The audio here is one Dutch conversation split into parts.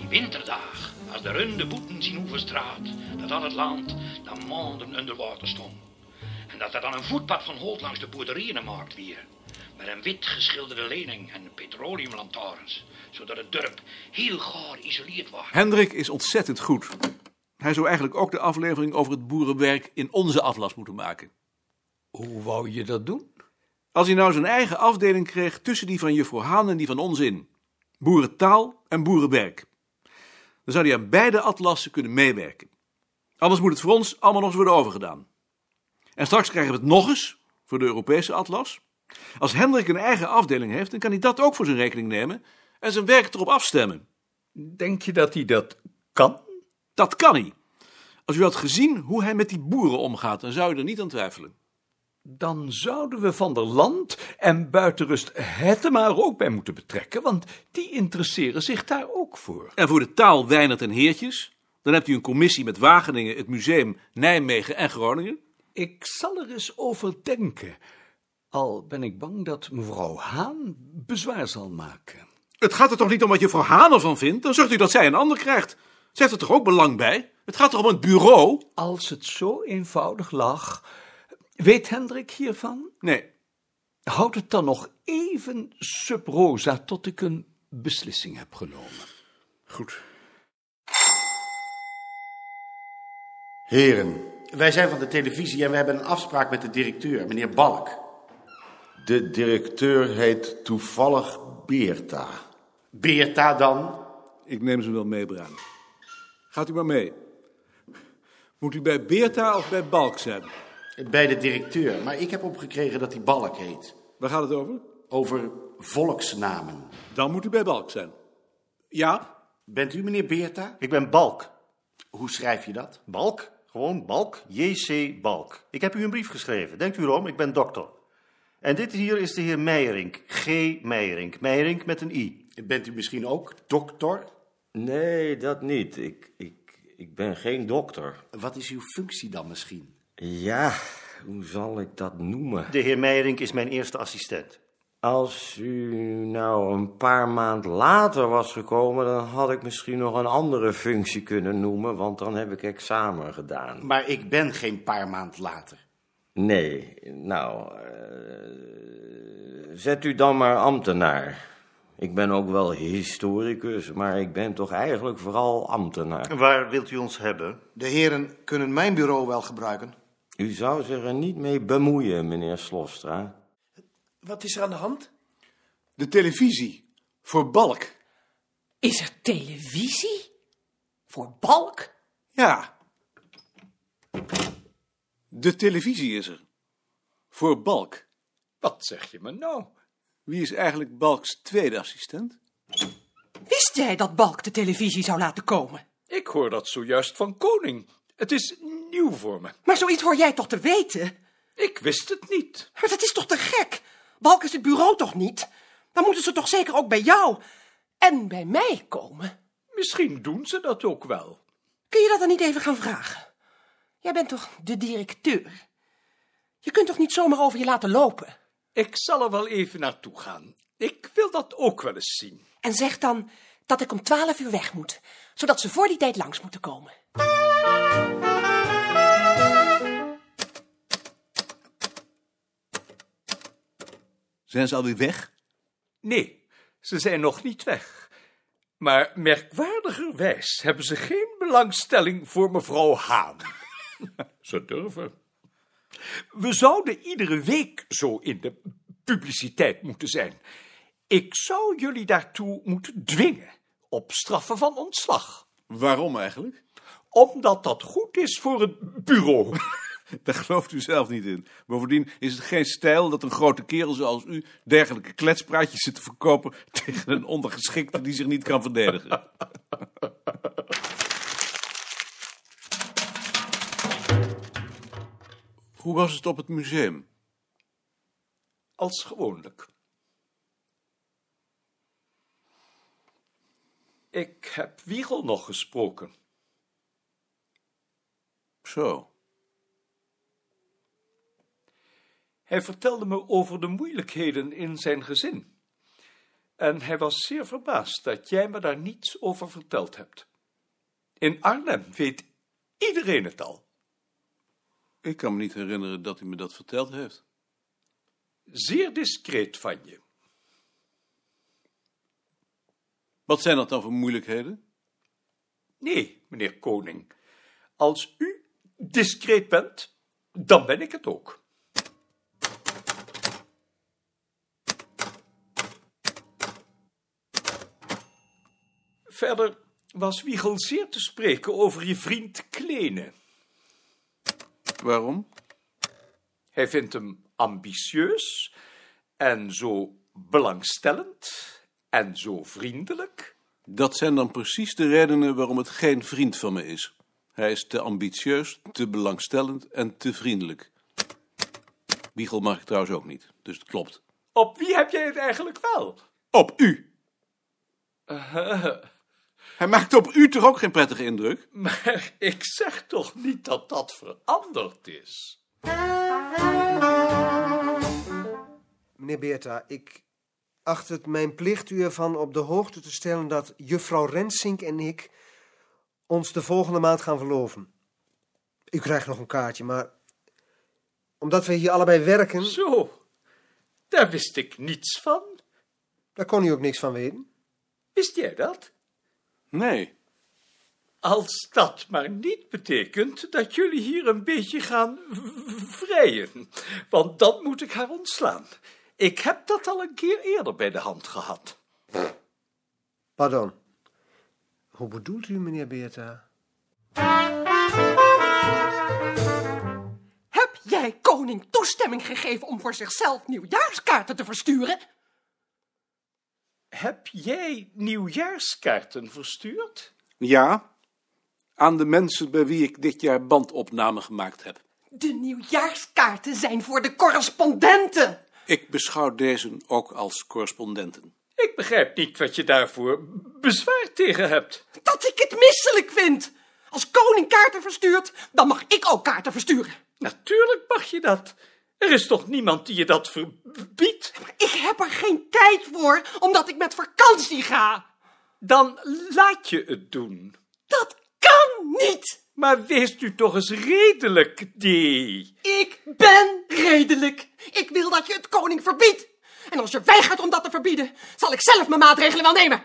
bij winterdag, als de runde boeten zien overstraat, dat al het land dan maanden onder water stond. En dat er dan een voetpad van holt langs de boerderijen gemaakt weer. Met een wit geschilderde lening en petroleumlantaarns. Zodat het dorp heel gaar geïsoleerd was. Hendrik is ontzettend goed. Hij zou eigenlijk ook de aflevering over het boerenwerk in onze atlas moeten maken. Hoe wou je dat doen? Als hij nou zijn eigen afdeling kreeg tussen die van juffrouw Haan en die van ons in. Boerentaal en boerenwerk. Dan zou hij aan beide atlassen kunnen meewerken. Anders moet het voor ons allemaal nog eens worden overgedaan. En straks krijgen we het nog eens voor de Europese atlas. Als Hendrik een eigen afdeling heeft, dan kan hij dat ook voor zijn rekening nemen en zijn werk erop afstemmen. Denk je dat hij dat kan? Dat kan hij. Als u had gezien hoe hij met die boeren omgaat, dan zou je er niet aan twijfelen. Dan zouden we Van der Land en Buitenrust Hettema er ook bij moeten betrekken, want die interesseren zich daar ook voor. En voor de taal Weinert en Heertjes, dan hebt u een commissie met Wageningen, het museum, Nijmegen en Groningen. Ik zal er eens over denken, al ben ik bang dat mevrouw Haan bezwaar zal maken. Het gaat er toch niet om wat juffrouw Haan ervan vindt? Dan zorgt u dat zij een ander krijgt. Zij heeft er toch ook belang bij? Het gaat toch om een bureau? Als het zo eenvoudig lag, weet Hendrik hiervan? Nee. Houd het dan nog even sub rosa tot ik een beslissing heb genomen. Goed. Heren, wij zijn van de televisie en we hebben een afspraak met de directeur, meneer Balk. De directeur heet toevallig Beerta. Beerta dan? Ik neem ze wel mee, Bruin. Gaat u maar mee. Moet u bij Beerta of bij Balk zijn? Bij de directeur, maar ik heb opgekregen dat hij Balk heet. Waar gaat het over? Over volksnamen. Dan moet u bij Balk zijn. Ja? Bent u meneer Beerta? Ik ben Balk. Hoe schrijf je dat? Balk? Gewoon Balk? J.C. Balk. Ik heb u een brief geschreven. Denkt u erom, ik ben dokter. En dit hier is de heer Meijerink. G. Meijerink. Meijerink met een I. Bent u misschien ook dokter? Nee, dat niet. Ik, ik, ik ben geen dokter. Wat is uw functie dan misschien? Ja, hoe zal ik dat noemen? De heer Meijerink is mijn eerste assistent. Als u nou een paar maand later was gekomen, dan had ik misschien nog een andere functie kunnen noemen, want dan heb ik examen gedaan. Maar ik ben geen paar maand later. Nee, nou, eh, zet u dan maar ambtenaar. Ik ben ook wel historicus, maar ik ben toch eigenlijk vooral ambtenaar. Waar wilt u ons hebben? De heren kunnen mijn bureau wel gebruiken. U zou zich er niet mee bemoeien, meneer Slofstra. Wat is er aan de hand? De televisie. Voor Balk. Is er televisie? Voor Balk? Ja. De televisie is er. Voor Balk. Wat zeg je me nou? Wie is eigenlijk Balks tweede assistent? Wist jij dat Balk de televisie zou laten komen? Ik hoor dat zojuist van Koning. Het is nieuw voor me. Maar zoiets hoor jij toch te weten? Ik wist het niet. Maar dat is toch te gek? Balk is het bureau toch niet? Dan moeten ze toch zeker ook bij jou en bij mij komen? Misschien doen ze dat ook wel. Kun je dat dan niet even gaan vragen? Jij bent toch de directeur? Je kunt toch niet zomaar over je laten lopen? Ik zal er wel even naartoe gaan. Ik wil dat ook wel eens zien. En zeg dan dat ik om twaalf uur weg moet, zodat ze voor die tijd langs moeten komen. Zijn ze alweer weg? Nee, ze zijn nog niet weg. Maar merkwaardigerwijs hebben ze geen belangstelling voor mevrouw Haan. ze durven. We zouden iedere week zo in de publiciteit moeten zijn. Ik zou jullie daartoe moeten dwingen, op straffen van ontslag. Waarom eigenlijk? Omdat dat goed is voor het bureau. Daar gelooft u zelf niet in. Bovendien is het geen stijl dat een grote kerel zoals u dergelijke kletspraatjes zit te verkopen tegen een ondergeschikte die zich niet kan verdedigen. Hoe was het op het museum? Als gewoonlijk. Ik heb Wiegel nog gesproken. Zo. Hij vertelde me over de moeilijkheden in zijn gezin. En hij was zeer verbaasd dat jij me daar niets over verteld hebt. In Arnhem weet iedereen het al. Ik kan me niet herinneren dat hij me dat verteld heeft. Zeer discreet van je. Wat zijn dat dan voor moeilijkheden? Nee, meneer Koning. Als u discreet bent, dan ben ik het ook. Verder was Wiegel zeer te spreken over je vriend Kleene. Waarom? Hij vindt hem ambitieus en zo belangstellend en zo vriendelijk. Dat zijn dan precies de redenen waarom het geen vriend van me is. Hij is te ambitieus, te belangstellend en te vriendelijk. Wiegel mag ik trouwens ook niet, dus het klopt. Op wie heb jij het eigenlijk wel? Op u! Hij maakt op u toch ook geen prettige indruk? Maar ik zeg toch niet dat dat veranderd is? Meneer Beerta, ik acht het mijn plicht u ervan op de hoogte te stellen dat juffrouw Rensink en ik ons de volgende maand gaan verloven. U krijgt nog een kaartje, maar omdat we hier allebei werken, Zo, daar wist ik niets van. daar kon u ook niks van weten. Wist jij dat? Nee. Als dat maar niet betekent dat jullie hier een beetje gaan vrijen, want dan moet ik haar ontslaan. Ik heb dat al een keer eerder bij de hand gehad. Pardon. Hoe bedoelt u, meneer Beerta? Heb jij koning toestemming gegeven om voor zichzelf nieuwjaarskaarten te versturen? Heb jij nieuwjaarskaarten verstuurd? Ja, aan de mensen bij wie ik dit jaar bandopname gemaakt heb. De nieuwjaarskaarten zijn voor de correspondenten. Ik beschouw deze ook als correspondenten. Ik begrijp niet wat je daarvoor bezwaar tegen hebt. Dat ik het misselijk vind. Als koning kaarten verstuurt, dan mag ik ook kaarten versturen. Natuurlijk mag je dat. Er is toch niemand die je dat verbiedt? Ik heb er geen tijd voor, omdat ik met vakantie ga. Dan laat je het doen. Dat kan niet. Maar wees nu toch eens redelijk, die. Ik ben redelijk. Ik wil dat je het koning verbiedt. En als je weigert om dat te verbieden, zal ik zelf mijn maatregelen wel nemen.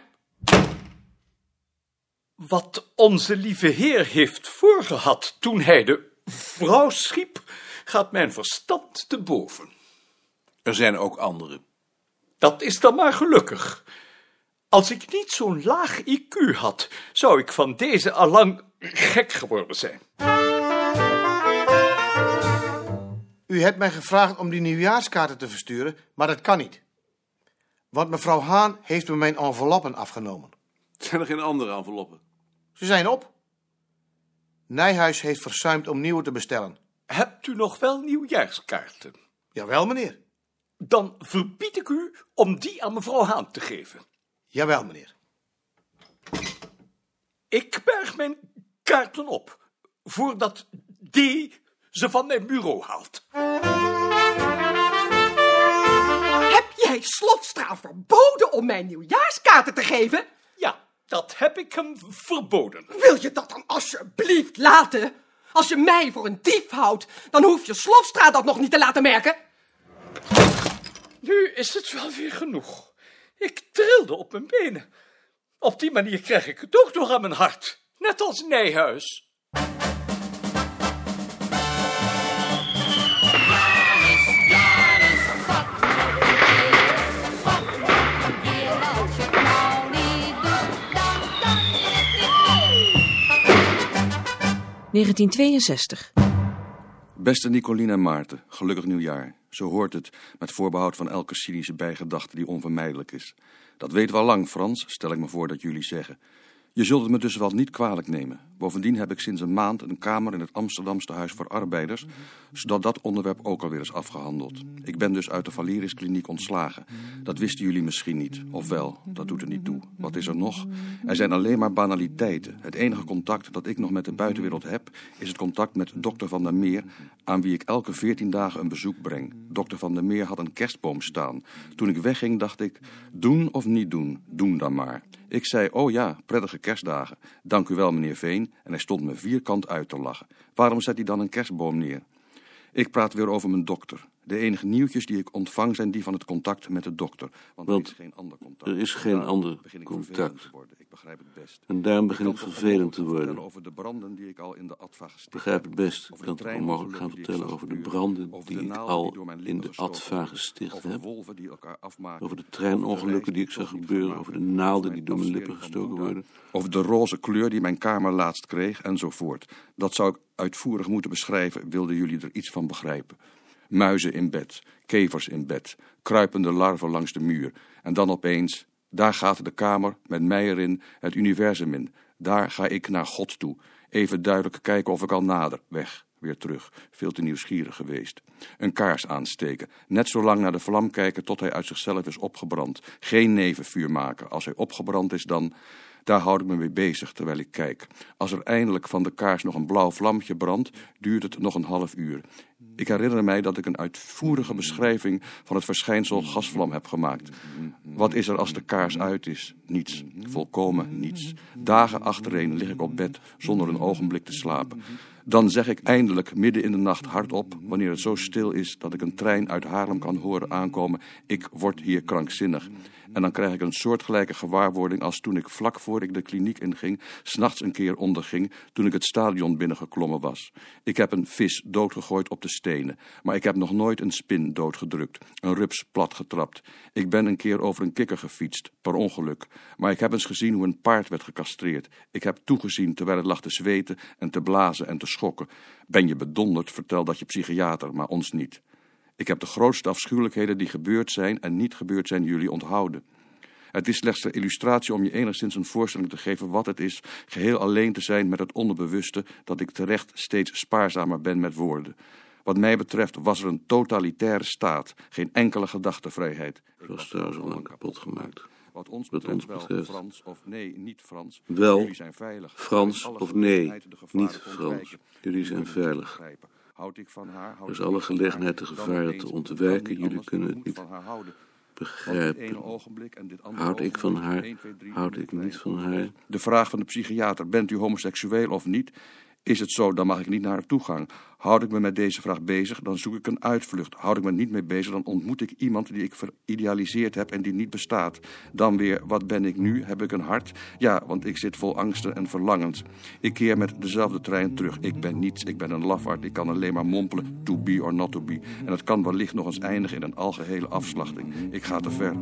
Wat onze lieve heer heeft voorgehad toen hij de vrouw schiep, gaat mijn verstand te boven. Er zijn ook anderen. Dat is dan maar gelukkig. Als ik niet zo'n laag IQ had, zou ik van deze allang gek geworden zijn. U hebt mij gevraagd om die nieuwjaarskaarten te versturen, maar dat kan niet. Want mevrouw Haan heeft me mijn enveloppen afgenomen. Zijn er geen andere enveloppen? Ze zijn op. Nijhuis heeft verzuimd om nieuwe te bestellen. Hebt u nog wel nieuwjaarskaarten? Jawel, meneer. Dan verbied ik u om die aan mevrouw Haan te geven. Jawel, meneer. Ik berg mijn kaarten op, voordat die ze van mijn bureau haalt. Heb jij Slofstra verboden om mij nieuwjaarskaarten te geven? Ja, dat heb ik hem verboden. Wil je dat dan alsjeblieft laten? Als je mij voor een dief houdt, dan hoef je Slofstra dat nog niet te laten merken. Nu is het wel weer genoeg. Ik trilde op mijn benen. Op die manier krijg ik het ook nog aan mijn hart. Net als Nijhuis. ...1962. Beste Nicolien en Maarten, gelukkig nieuwjaar. Zo hoort het, met voorbehoud van elke cynische bijgedachte die onvermijdelijk is. Dat weten we al lang, Frans, stel ik me voor dat jullie zeggen. Je zult het me dus wel niet kwalijk nemen. Bovendien heb ik sinds een maand een kamer in het Amsterdamse Huis voor Arbeiders, zodat dat onderwerp ook alweer is afgehandeld. Ik ben dus uit de Valeris kliniek ontslagen. Dat wisten jullie misschien niet. Of wel, dat doet er niet toe. Wat is er nog? Er zijn alleen maar banaliteiten. Het enige contact dat ik nog met de buitenwereld heb, is het contact met dokter Van der Meer, aan wie ik elke veertien dagen een bezoek breng. Dokter Van der Meer had een kerstboom staan. Toen ik wegging, dacht ik, doen of niet doen? Doen dan maar. Ik zei, oh ja, prettige kerstdagen. Dank u wel, meneer Veen. En hij stond me vierkant uit te lachen. Waarom zet hij dan een kerstboom neer? Ik praat weer over mijn dokter. De enige nieuwtjes die ik ontvang zijn die van het contact met de dokter. Want, Want er is geen ander contact. er is geen Daarom ander begin ik contact. vervelend te worden. Ik begrijp het best. En daarom begin ik vervelend te worden. vertellen Over de branden die ik al in de Adva gesticht Ik begrijp het best. Ik kan toch onmogelijk gaan vertellen over de branden die ik al in de worden. gesticht heb. Over de treinongelukken die ik zag gebeuren. Over de naalden die door mijn lippen gestoken worden. Over de roze kleur die mijn kamer laatst kreeg enzovoort. Dat zou ik uitvoerig moeten beschrijven, wilden jullie er iets van begrijpen. Muizen in bed, kevers in bed, kruipende larven langs de muur. En dan opeens, daar gaat de kamer met mij erin, het universum in. Daar ga ik naar God toe. Even duidelijk kijken of ik al nader. Weg, weer terug. Veel te nieuwsgierig geweest. Een kaars aansteken. Net zo lang naar de vlam kijken tot hij uit zichzelf is opgebrand. Geen nevenvuur maken. Als hij opgebrand is, dan... Daar houd ik me mee bezig terwijl ik kijk. Als er eindelijk van de kaars nog een blauw vlammetje brandt, duurt het nog een half uur. Ik herinner mij dat ik een uitvoerige beschrijving van het verschijnsel gasvlam heb gemaakt. Wat is er als de kaars uit is? Niets. Volkomen niets. Dagen achtereen lig ik op bed zonder een ogenblik te slapen. Dan zeg ik eindelijk midden in de nacht hardop, wanneer het zo stil is dat ik een trein uit Haarlem kan horen aankomen: ik word hier krankzinnig. En dan krijg ik een soortgelijke gewaarwording als toen ik vlak voor ik de kliniek inging, s'nachts een keer onderging, toen ik het stadion binnengeklommen was. Ik heb een vis doodgegooid op de stenen, maar ik heb nog nooit een spin doodgedrukt, een rups platgetrapt. Ik ben een keer over een kikker gefietst, per ongeluk, maar ik heb eens gezien hoe een paard werd gecastreerd. Ik heb toegezien terwijl het lag te zweten en te blazen en te schokken. Ben je bedonderd, vertel dat je psychiater, maar ons niet. Ik heb de grootste afschuwelijkheden die gebeurd zijn en niet gebeurd zijn jullie onthouden. Het is slechts een illustratie om je enigszins een voorstelling te geven wat het is geheel alleen te zijn met het onderbewuste dat ik terecht steeds spaarzamer ben met woorden. Wat mij betreft was er een totalitaire staat, geen enkele gedachtevrijheid. Het was trouwens al kapot gemaakt. Wat ons Wat betreft, ons wel. Frans of nee, niet Frans. Wel, Jullie zijn veilig. Frans of nee, niet Frans. Jullie zijn veilig. Houd ik van haar, houd Er is alle gelegenheid de dan gevaren te ontwijken. niet Jullie kunnen het niet begrijpen. ogenblik en dit andere Houd ik van haar, 1, 2, 3, houd ik niet van haar. De vraag van de psychiater, bent u homoseksueel of niet? Is het zo, dan mag ik niet naar haar toegang. Houd ik me met deze vraag bezig, dan zoek ik een uitvlucht. Houd ik me niet mee bezig, dan ontmoet ik iemand die ik veridealiseerd heb en die niet bestaat. Dan weer, wat ben ik nu? Heb ik een hart? Ja, want ik zit vol angsten en verlangens. Ik keer met dezelfde trein terug. Ik ben niets, ik ben een lafaard. Ik kan alleen maar mompelen, to be or not to be. En het kan wellicht nog eens eindigen in een algehele afslachting. Ik ga te ver.